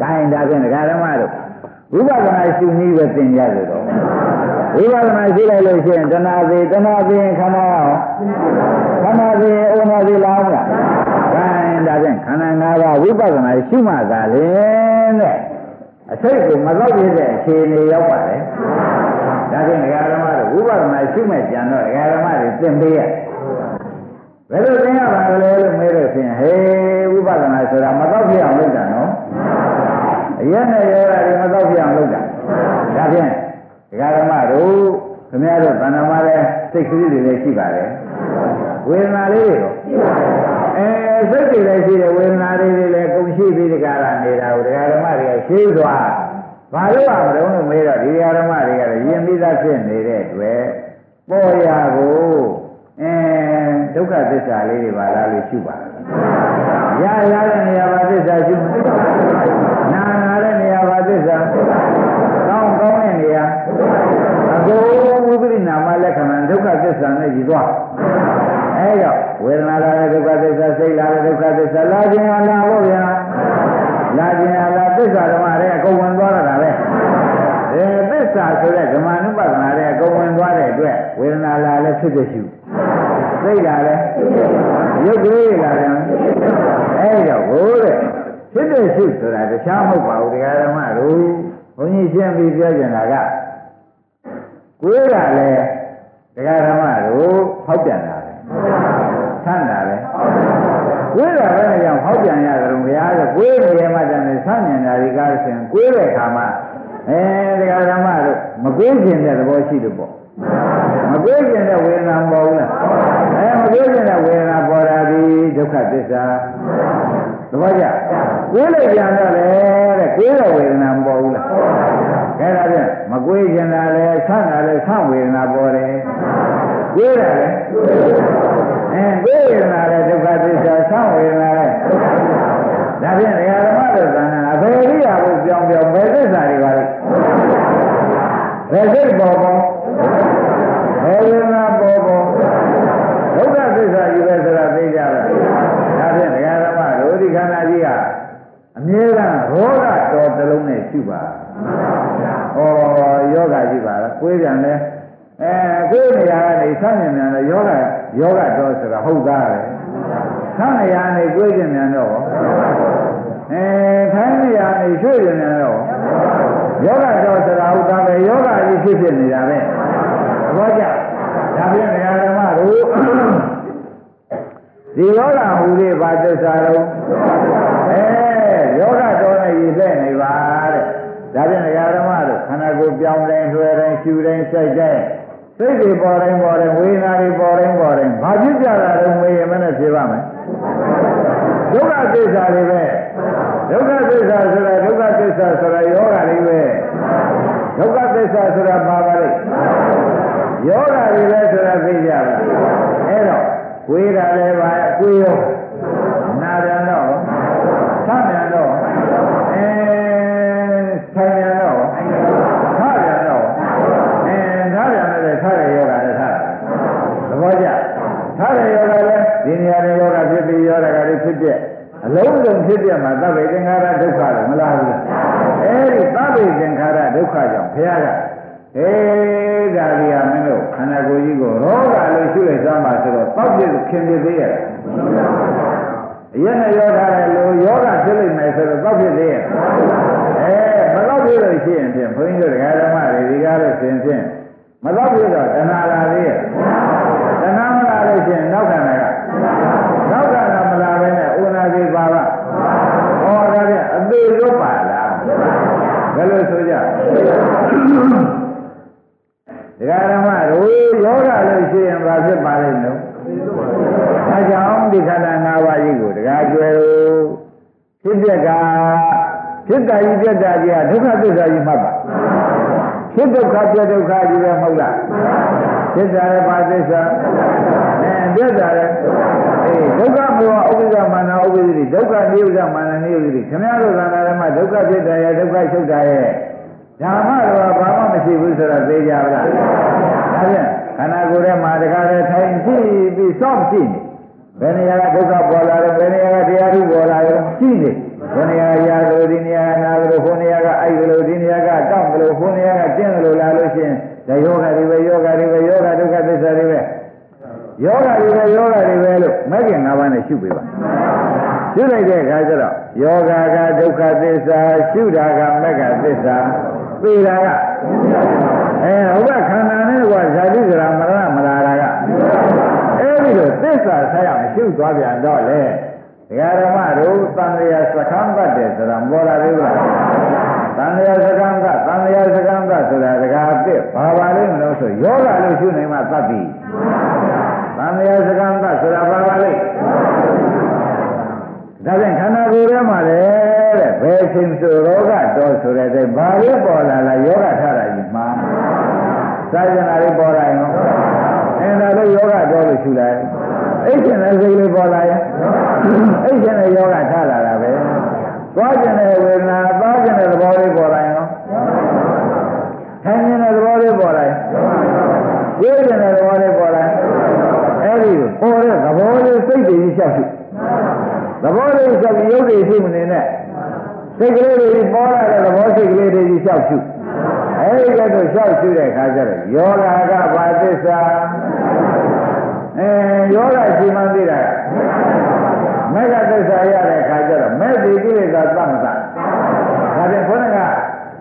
တိုင်းဒါဖြင့်ဒကာဓမ္မတို့ဝိပဿနာရှုနည်းပဲသင်ကြလို့တော့ဝိပဿနာရှုလိုက်လို့ရှိရင်တဏှာသေးတဏှာသေးခန္ဓာရောခန္ဓာသေးဩနာသေးလားမလားတိုင်းဒါဖြင့်ခန္ဓာ၅ပါးဝိပဿနာရှုမှသာလေတဲ့အစိတ်ကိုမတော့ပြတဲ့အခြေအနေရောက်ပါလေဒါဖြင့်ဒကာဓမ္မတို့ဝိပဿနာရှုမဲ့ကြံတော့ဒကာဓမ္မတွေသင်ပေးရဘယ်လိုသင်ရပါလဲလို့မေးလို့ရှိရင်ဟေးဝိပဿနာဆိုတာမတော့ပြအောင်လုပ်တာနော်အရက်နဲ့ရောတာဒီမတော့ပြအောင်လုပ်တာဒါဖြင့်ဒကာဓမ္မတို့ခင်ဗျားတို့ဗန္ဓမာ လည်းစိတ်ကလေးတွေလည်းရှိပါတယ်ဝေဒနာလေးတွေရောအဲစိတ်တွေလည်းရှိတယ်ဝေဒနာလေးတွေလည်းကုန်ရှိပြီးဒီကရနေတာကိုဒကာဓမ္မတွေကရှင်းသွားဘာလို့အောင်မလို့မေးတော့ဒီဒကာဓမ္မတွေကလည်းယဉ်ပြီးသားဖြစ်နေတဲ့အတွက်ပေါ်ရာကိုအဲဒုက္ခသစ္စာလေးတွေပါလားလို့ရှုပါရရတဲ့နေရာမှာသစ္စာရှုနာနာတဲ့နေရာမှာသစ္စာကောင်းကောင်းတဲ့နေရာအကုန်ဝိပရိနာမလက္ခဏာ ဒုက္ခသစ္စာနဲ့ကြည်သွားအဲကြောင့်ဝေဒနာလာတဲ့ဒုက္ခသစ္စာစိတ်လာတဲ့ဒုက္ခသစ္စာလာခြင်းဟာလာဖို့ဗျာလာခြင်းဟာလာသစ္စာဓမ္မတွေအကုန်ဝင်သွားတာပဲအဲသစ္စာဆိုတဲ့ဓမ္မနုပဒနာတွေအကုန်ဝင်သွားတဲ့အတွက်ဝေဒနာလာလည်းဖြစ်ဖြစ်ရှုစိတ်လာလည်းရုပ်ကလေးလာတယ်အဲကြောင့်ဘိုးတဲ့ဖြစ်တဲ့ရှုဆိုတာတခြားမဟုတ်ပါဘူးတရားဓမ္မတို့ဘုန်းကြီးရှင်းပြီးပြောကြတာကကိုယ်ကလည်း တရားဓမ္မတို့ဟောက်ပြန်တာပဲဆန့်တာပဲကိုယ်ကလည်းကြောင့်ဟောက်ပြန်ရတယ်ဘုရားကကိုယ်နေရာမှာတည်းဆန့်မြင်တာဒီကားဆိုရင်ကိုယ်တဲ့ခါမှာအဲတရားဓမ္မတို့မကိုးကျင်တဲ့သဘောရှိတယ်ပေါ့မကိုးကျင်တဲ့ဝေဒနာမပေါ်ဘူးလားအဲမကိုးကျင်တဲ့ဝေဒနာပေါ်တာဒီဒုက္ခသစ္စာ သဘောကျကိုယ်လိုက်ပြန်တော့လေတဲ့ကိုယ်တဲ့ဝေဒနာမပေါ်ဘူးလားခဲဒါဖြင့်မကိုးကျင်တာလေဆန့်တာလေဆန့်ဝေဒနာပေါ်တယ်ကိုယ်တာလေအဲကိုယ်ဝေဒနာလေဒုက္ခသစ္စာဆန့်ဝေဒနာလေဒါဖြင့်ဒကာဓမ္မတို့သံဃာအဘယ်ရိယာကိုပြောင်းပြောင်းဘယ်သစ္စာတွေပါလဲဘယ်စိတ်ပေါ်ပေါ်ဘယ်ဝေဒနာပေါ်ပေါ်ဒုက္ခသစ္စာယူပဲဆိုတာသိကြလားဒါဖြင့်ဒကာဓမ္မတို့ဒီခန္ဓာကြီးက အမြဲတမ်းရောဂတော်တစ်လုံးနဲ့ရှိပါဩယောဂရှိပါလားကိုယ်ပြန်လဲအဲကိုယ်နေရာကနေဆန့်မြင်မြန်လဲယောဂယောဂတော်ဆိုတာဟုတ်သားပဲဆန့်နေရာနေကိုယ်ပြန်မြန်တော့အဲခိုင်းနေရာနေရွှေ့ပြန်မြန်တော့ယောဂတော်ဆိုတာဟုတ်သားပဲယောဂကြီးဖြစ်ဖြစ်နေတာပဲသဘောကျဒါဖြင့်နေရာဓမ္မတို့ ဒီယောဂဟူလေးပါသစ္စာတော့အဲယောဂတော်နဲ့ရည်လက်နေပါတဲ့ဒါဖြင့်ဒကာဓမ္မတို့ခန္ဓာကိုယ်ပြောင်းတိုင်းလွှဲတိုင်းရှူတိုင်းစိုက်တိုင်းစိတ်တွေပေါ်တိုင်းပေါ်တိုင်းဝေဒနာတွေပေါ်တိုင်းပေါ်တိုင်းဘာဖြစ်ကြတာလဲမေးရင်မနဲ့ဖြေပါမယ်ဒုက္ခသစ္စာတွေပဲဒုက္ခသစ္စာဆိုတာဒုက္ခသစ္စာဆိုတာယောဂတွေပဲဒုက္ခသစ္စာဆိုတာပါပါလေယောဂတွေပဲဆိုတာသိကြလားအဲ့တော့ဝေးတာလ လုံးစုံဖြစ်ပြမှာသဗ္ဗေသင်္ခါရဒုက္ခလို့မလားဘူးအဲဒီသဗ္ဗေသင်္ခါရဒုက္ခကြောင့်ဘုရားကအေးဒါကြီးကမင်းတို့ခန္ဓာကိုယ်ကြီးကိုရောဂါလို့ရှုလိုက်စမ်းပါဆိုတော့တောက်ပြခင်ပြသေးရဲ့အရင်နဲ့ရောထားတယ်လို့ယောဂဖြစ်လိမ့်မယ်ဆိုတော့တောက်ပြသေးရဲ့အဲမတော့ပြလို့ရှိရင်ဖြင့်ဘုန်းကြီးတို့ဒကာဓမ္မတွေဒီကားလို့ရှင်ဖြင့်မတော့ပြတော့တဏှာလာသေးရဲ့တဏှာမလာလို့ရှိရင်နောက်ခန္ဓာကနောက်ခန္ဓာမလာဘဲနဲ့ဥနာစီပါပါဟောဒါဖြင့်အသေးလွတ်ပါလားဘယ်လိုဆိုကြဒကာဓမ္မတို့ယောဂလို့ရှိရင်ဘာဖြစ်ပါလိမ့်လို့အဲကြောင့်ဒီခန္ဓာ၅ပါးကြီးကိုဒကာကျွယ်တို့ဖြစ်ပြက်ကဖြစ် တာကြီးပြက်တာကြီးကဒုက္ခသစ္စာကြီးမှတ်ပါဖြစ်ဒုက္ခပြက်ဒုက္ခကြီးပဲမဟုတ်လားဖြစ်တာလည်းပါသစ္စာအဲပြက်တာလည်းအေးဒုက္ခမောဥပ္ပဇ္ဇမာနဥပ္ပဇ္ဇိဒုက္ခနိဥဇ္ဇမာနနိဥဇ္ဇိခင်ဗျားတို့သံဃာဓမ္မဒုက္ခဖြစ်တယ်ရဲ့ဒုက္ခချုပ်တာရဲ့ဓမ္မတော်ဘာမှမရှိဘူးဆိုတော့သိကြပါလားဒါဖြင့်ခန္ဓာကိုယ်ထဲမှာတခါတည်းထိုင်ကြည့်ပြီးစောင့်ကြည့်နေဘယ်နေရာကဒုက္ခပေါ်လာတယ်ဘယ်နေရာကတရားထုပေါ်လာတယ်ကြည့်နေဘယ်နေရာရာဆိုဒီနေရာ လိုက်တဲ့အခါကျတော့ယောဂကဒုက္ခသစ္စာရှုတာကမက္ခသစ္စာသိတာကအဲဥပခန္ဓာနဲ့ကဇာတိကရာမရဏမလာတာကအဲဒီလိုသစ္စာဆက်ရမရှိသွားပြန်တော့လေဒကာဓမ္မတို့သံဃာစခန်းပတ်တယ်ဆိုတာမောလာသေးဘူးလားသံဃာစခန်းကသံဃာစခန်းကဆိုတာဒကာအစ်စ်ဘာပါလိမ့်မလို့ဆိုယောဂလို့ရှုနေမှသတ်ပြီသံဃာစခန်းကဆိုတာဘာပါလိမ့် ဒါဖြင့်ခန္ဓာကိုယ်ထဲမှာလေတဲ့ဘယ်ချိန်ဆိုရောဂတော်ဆိုတဲ့တဲ့ဘာလို့ပေါ်လာလဲယောဂထတာကြီးမှာစာရဏလေးပေါ်လာရင်အဲဒါလို့ယောဂတော်လို့ရှုလိုက်အိတ်ရှင်တဲ့စိတ်လေးပေါ်လာရင်အိတ်ရှင်တဲ့ယောဂထလာတာပဲသွားကျင်တဲ့ဝေဒနာသွားကျင်တဲ့သဘောလေးပေါ်လာရင်နော်ထိုင်နေတဲ့သဘောလေးပေါ်လာရင်ဝေဒနာ သဘောလေးဆိုပြီးရုပ်တွေရှိမနေနဲ့စိတ်ကလေးတွေပေါ်လာတဲ့သဘောစိတ်ကလေးတွေကြီးလျှောက်ရှုအဲဒီကဲတော့လျှောက်ရှုတဲ့အခါကျတော့ယောဂကဘာသစ္စာအဲယောဂရှိမှန်းသိတာကမေဃသစ္စာရတဲ့အခါကျတော့မဲ့ဒီကိလေသာသတ်မသတ်ဒါပြန်ခေါင်းက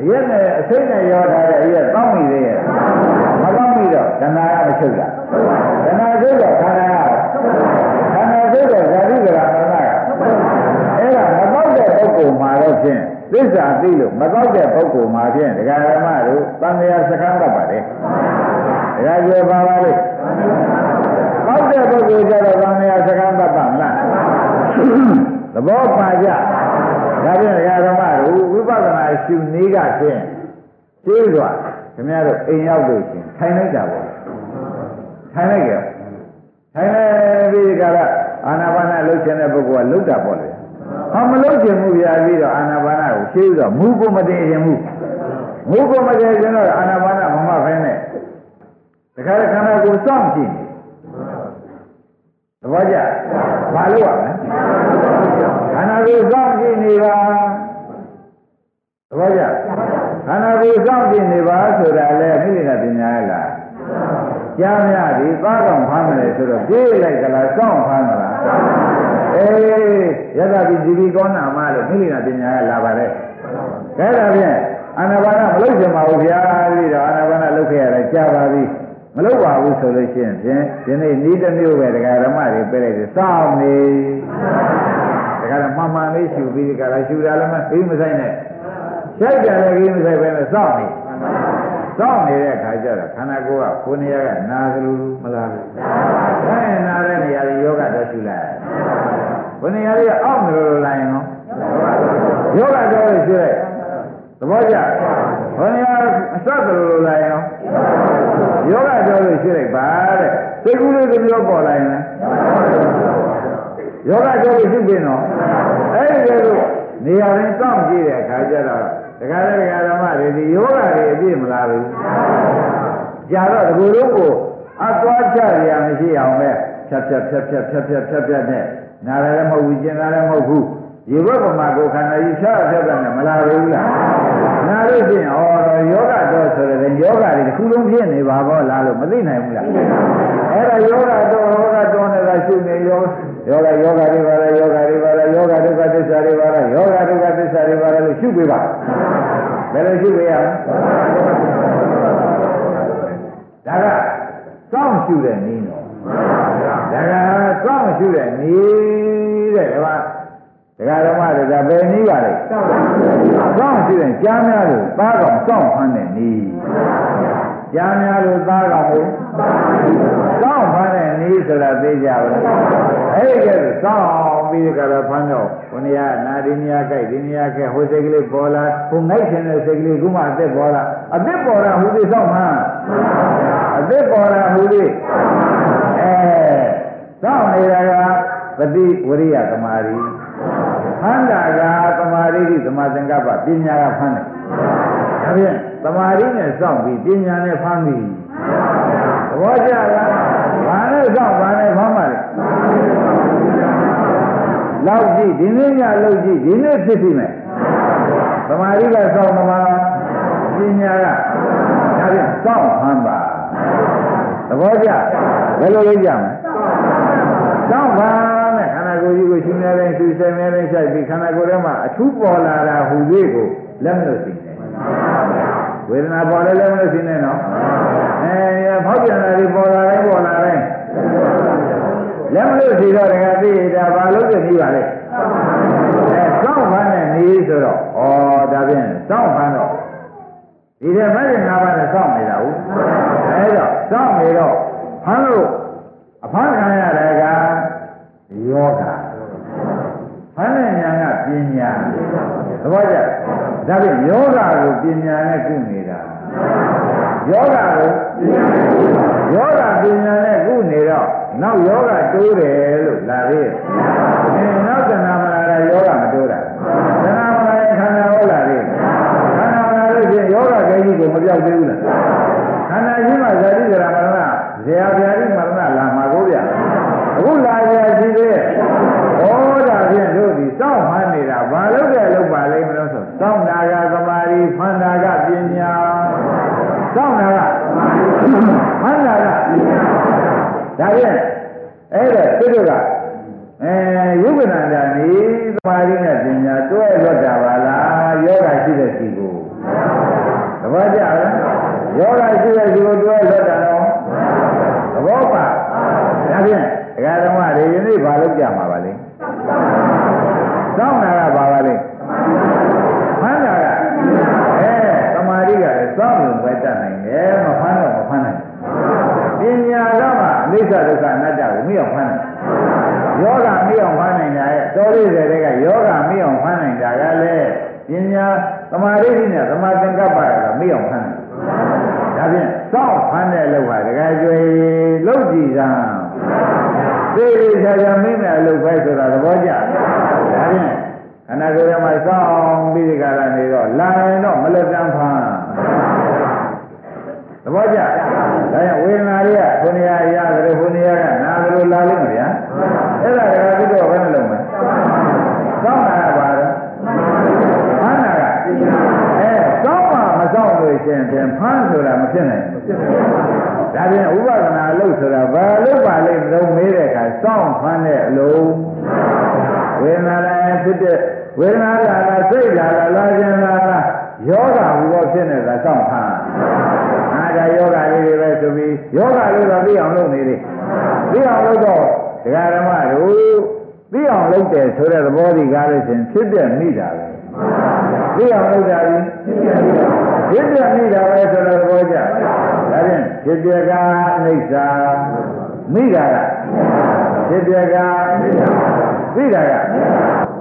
အရက်နဲ့အစိမ့်နဲ့ရောထားတဲ့အရက်တောင်းမိသေးရဲ့မတောင်းမိတော့ဒနာကမချုပ်တာဒနာချုပ်တော့ခန္ဓာ ပုဂ္ဂိုလ်မှာတော့ဖြင့်သစ္စာသိလို့မတော့တဲ့ပုဂ္ဂိုလ်မှာဖြင့်ဒကာရမတို့သံဃာစကားတတ်ပါတယ်ဒကာကျေပါပါလိမ့်တော့တဲ့ပုဂ္ဂိုလ်ကြတော့သံဃာစကားတတ်ပါမလားသဘောပါကြဒါဖြင့်ဒကာရမတို့ဝိပဿနာရှုနည်းကဖြင့်ကျေးဇူးခင်ဗျားတို့အိမ်ရောက်လို့ရှင်ထိုင်လိုက်တာပေါ့ထိုင်လိုက်ကြထိုင်လိုက်ပြီးကြတော့အာနာပါနလှုပ်ခြင်းတဲ့ပုဂ္ဂိုလ်ကလှုပ်တာပေါ့လေ ဟောမလှုပ်ခြင်းမှုပြပြီးတော့အာနာပါနကိုရှင်းပြီးတော့မူကိုမတည်ခြင်းမှုမူကိုမတည်ခြင်းတော့အာနာပါနမမဖဲနဲ့တခါတခါခန္ဓာကိုယ်စောင့်ကြည့်သဘောကျဘာလို့ရမလဲခန္ဓာကိုယ်စောင့်ကြည့်နေပါသဘောကျခန္ဓာကိုယ်စောင့်ကြည့်နေပါဆိုတာလေမိမိကပညာရလားကြားမြဒီသားကောင်ဖမ်းမယ်ဆိုတော့ပြေးလိုက်ကလားစောင့်ဖမ်းမလား အေးယတပိဒီဘီကောနာမလို့မိမိကပညာရလာပါတယ်ခဲဒါဖြင့်အာနာပါနမလုပ်ချင်ပါဘူးဗျာပြီးတော့အာနာပါနလုပ်ခဲ့ရတယ်ကြားပါပြီမလုပ်ပါဘူးဆိုလို့ရှိရင်ဖြင့်ဒီနေ့ဤတစ်မျိုးပဲတရားဓမ္မတွေပြလိုက်တယ်စောင့်နေဒါကလည်းမှန်မှန်လေးရှူပြီးဒီကလာရှူတာလည်းမပြီးမဆိုင်နဲ့ရှိုက်တယ်လည်းကြီးမဆိုင်ပဲနဲ့စောင့်နေ စောင့်နေတဲ့အခါကျတော့ခန္ဓာကိုယ်ကကိုယ်နေရာကနာသလိုမလားဘူး။အဲနာတဲ့နေရာတွေယောဂတော့ရှူလိုက်။ကိုယ်နေရာတွေအောက်မလို့လာရင်နော်ယောဂတော့ရှူလိုက်။သဘောကျ။ကိုယ်နေရာအစသလိုလာရင်နော်ယောဂတော့ရှူလိုက်ပါတဲ့။စိတ်ကူးလေးတစ်မျိုးပေါ်လာရင်လည်းယောဂတော့ရှူပြင်တော့အဲဒီလိုနေရာရင်းစောင့်ကြည့်တဲ့အခါကျတော့ ဒကာလည်းဒကာဓမ္မတွေဒီယောဂတွေအပြည့်မလားဘူးကြာတော့ဒီလိုကိုအသွားချရရမရှိအောင်ပဲဖြတ်ဖြတ်ဖြတ်ဖြတ်ဖြတ်ဖြတ်ဖြတ်ဖြတ်နဲ့နားလည်းမဟုတ်ဘူးကျင်တာလည်းမဟုတ်ဘူးရေဘက်ပမာကိုခန္ဓာကြီးဖြတ်ဖြတ်ဖြတ်နဲ့မလာဘူးလားနားလို့ရှိရင်ဩတော့ယောဂတော့ဆိုတဲ့ယောဂတွေတစ်ခုလုံးဖြစ်နေပါဘောလားလို့မသိနိုင်ဘူးလား အဲ့ဒါယောဂတော့ယောဂတော့နေတာရှုနေယောယောဂယောဂတွေပါလားယောဂတွေပါလားယောဂဒုက္ခသစ္စာတွေပါလားယောဂဒုက္ခသစ္စာတွေပါလားလို့ရှုပေးပါဘယ်လိုရှုပေးရမလဲဒါကစောင့်ရှုတဲ့နည်းနော်ဒါကစောင့်ရှုတဲ့နည်းတဲ့ဒီမှာဒကာဓမ္မတွေဒါဘယ်နည်းပါလဲစောင့်ရှုတဲ့ကြားများလို့သားကောင်စောင့်ဖမ်းတဲ့နည်း ကြားများလို့သားကောင်ကိုစောင့်ဖမ်းတဲ့နည်းဆိုတာသိကြပါလားအဲ့ဒီကဲစောင့်ပြီးကြတော့ဖမ်းတော့ခொနည်းနာဒီနေရာကြိုက်ဒီနေရာကဲဟိုစိတ်ကလေးပေါ်လာဟိုငိုက်ခြင်းတဲ့စိတ်ကလေးခုမှအသက်ပေါ်လာအသက်ပေါ်လာဟိုဒီစောင့်မှန်းအသက်ပေါ်လာဟိုဒီအဲစောင့်နေတာကပฏิဝရိယသမာဓိဖမ်းတာကသမာဓိတိသမာသင်္ကပ္ပပညာကဖမ်းတယ်ဒါဖြင့် သမာဓိနဲ့စောင့်ပြီးပညာနဲ့ဖမ်းပြီးသဘောကျလားဘာနဲ့စောင့်ဘာနဲ့ဖမ်းပါလဲလောက်ကြည့်ဒီနေ့ညလောက်ကြည့်ဒီနေ့ဖြစ်ပြီမယ်သမာဓိကစောင့်သမာပညာကဒါဖြင့်စောင့်ဖမ်းပါသဘောကျဘယ်လိုလုပ်ကြမလဲစောင့်ပါနဲ့ခန္ဓာကိုယ်ကြီးကိုရှင်နေတိုင်းသူဆိုင်နေတိုင်းဆိုင်ပြီးခန္ဓာကိုယ်ထဲမှာအထူးပေါ်လာတာဟူ၍ကိုလက်မလို့သိနေ ဝေဒနာပေါ်လဲလက်မလို့သိနေနော်အဲဖောက်ပြန်တာဒီပေါ်လာတိုင်းပေါ်လာတိုင်းလက်မလို့သိတော့တကယ်သိတာဘာလို့သိနေပါလဲအဲစောင့်ဖမ်းတဲ့နေဆိုတော့ဩဒါဖြင့်စောင့်ဖမ်းတော့ဒီထဲမဲ့ငါးပါးနဲ့စောင့်နေတာဟုတ်အဲတော့စောင့်နေတော့ဖမ်းလို့အဖမ်းခံရတဲ့ကယောဂဖမ်းတဲ့ညာကပညာသဘောကျ ဒါဖြင့်ယောဂကိုပညာနဲ့ကုနေတာယောဂကိုယောဂပညာနဲ့ကုနေတော့နောက်ယောဂတိုးတယ်လို့လာသေးတယ်။အဲနောက်တဏှာမလာတာယောဂမတိုးတာ။တဏှာမလာရင်ခန္ဓာဟုတ်လာသေးတယ်။ခန္ဓာမလာလို့ချင်းယောဂကိကြီးကိုမပြောက်သေးဘူးလား။ခန္ဓာကြီးမှာဇာတိကြရာမရဏဇေယဗျာတိမရဏလာမှာကိုဗျာ။အခုလာရရှိသေး စောင့်တာကဖန်တာကဒါဖြင့်အဲ့ဒါသူတို့ကအဲယုဂနန္ဒာနေသမာဓိနဲ့ပညာတွဲလွတ်တာပါလားယောဂရှိတဲ့စီကိုသဘောကျလားယောဂရှိတဲ့စီကိုတွဲလွတ်တာတော့သဘောပါဒါဖြင့်ဒကာတော်ကဒီယနေ့ဘာလို့ကြမှာပါ ပညာသမာဓိနဲ့သမာသင်္ကပ္ပကမိအောင်ဖမ်းနိုင်ဒါဖြင့်စောင့်ဖမ်းတဲ့လောက်ဟာတကယ်ကျွေလောက်ကြည့်စမ်းသိသိချာချာမင်းမဲ့အလုပ်ပဲဆိုတာသဘောကျဒါဖြင့်ခန္ဓာကိုယ်ထဲမှာစောင့်ပြီးဒီကရနေတော့လာရင်တော့မလက်တန်းဖမ်းသဘောကျဒါကြောင့်ဝေဒနာတွေကခုနေရာရတ ဖြစ်နိုင်ဘူးဒါပြင်ဥပဒနာလို့ဆိုတာဘာလို့ပါလိမ့်မလို့မေးတဲ့အခါစောင့်ဖမ်းတဲ့အလုံးဝေဒနာလည်းဖြစ်တဲ့ဝေဒနာလာလာစိတ်လာလာလာခြင်းလာလာယောဂဟူသောဖြစ်နေတာစောင့်ဖမ်းအားဒါယောဂလေးတွေပဲဆိုပြီးယောဂလေးတော့သိအောင်လုပ်နေသေးသိအောင်လုပ်တော့ဒကာဓမ္မတို့သိအောင်လုပ်တယ်ဆိုတဲ့သဘောဒီကားလို့ရှင်ဖြစ်ပြမိတာပဲသိအောင်လုပ်တာပြီဖြစ်ပြမိတာ ပဲဆိုတဲ့သဘောကြဒါဖြင့်ဖြစ်ပြကအနိစ္စမိတာကဖြစ်ပြကသိတာက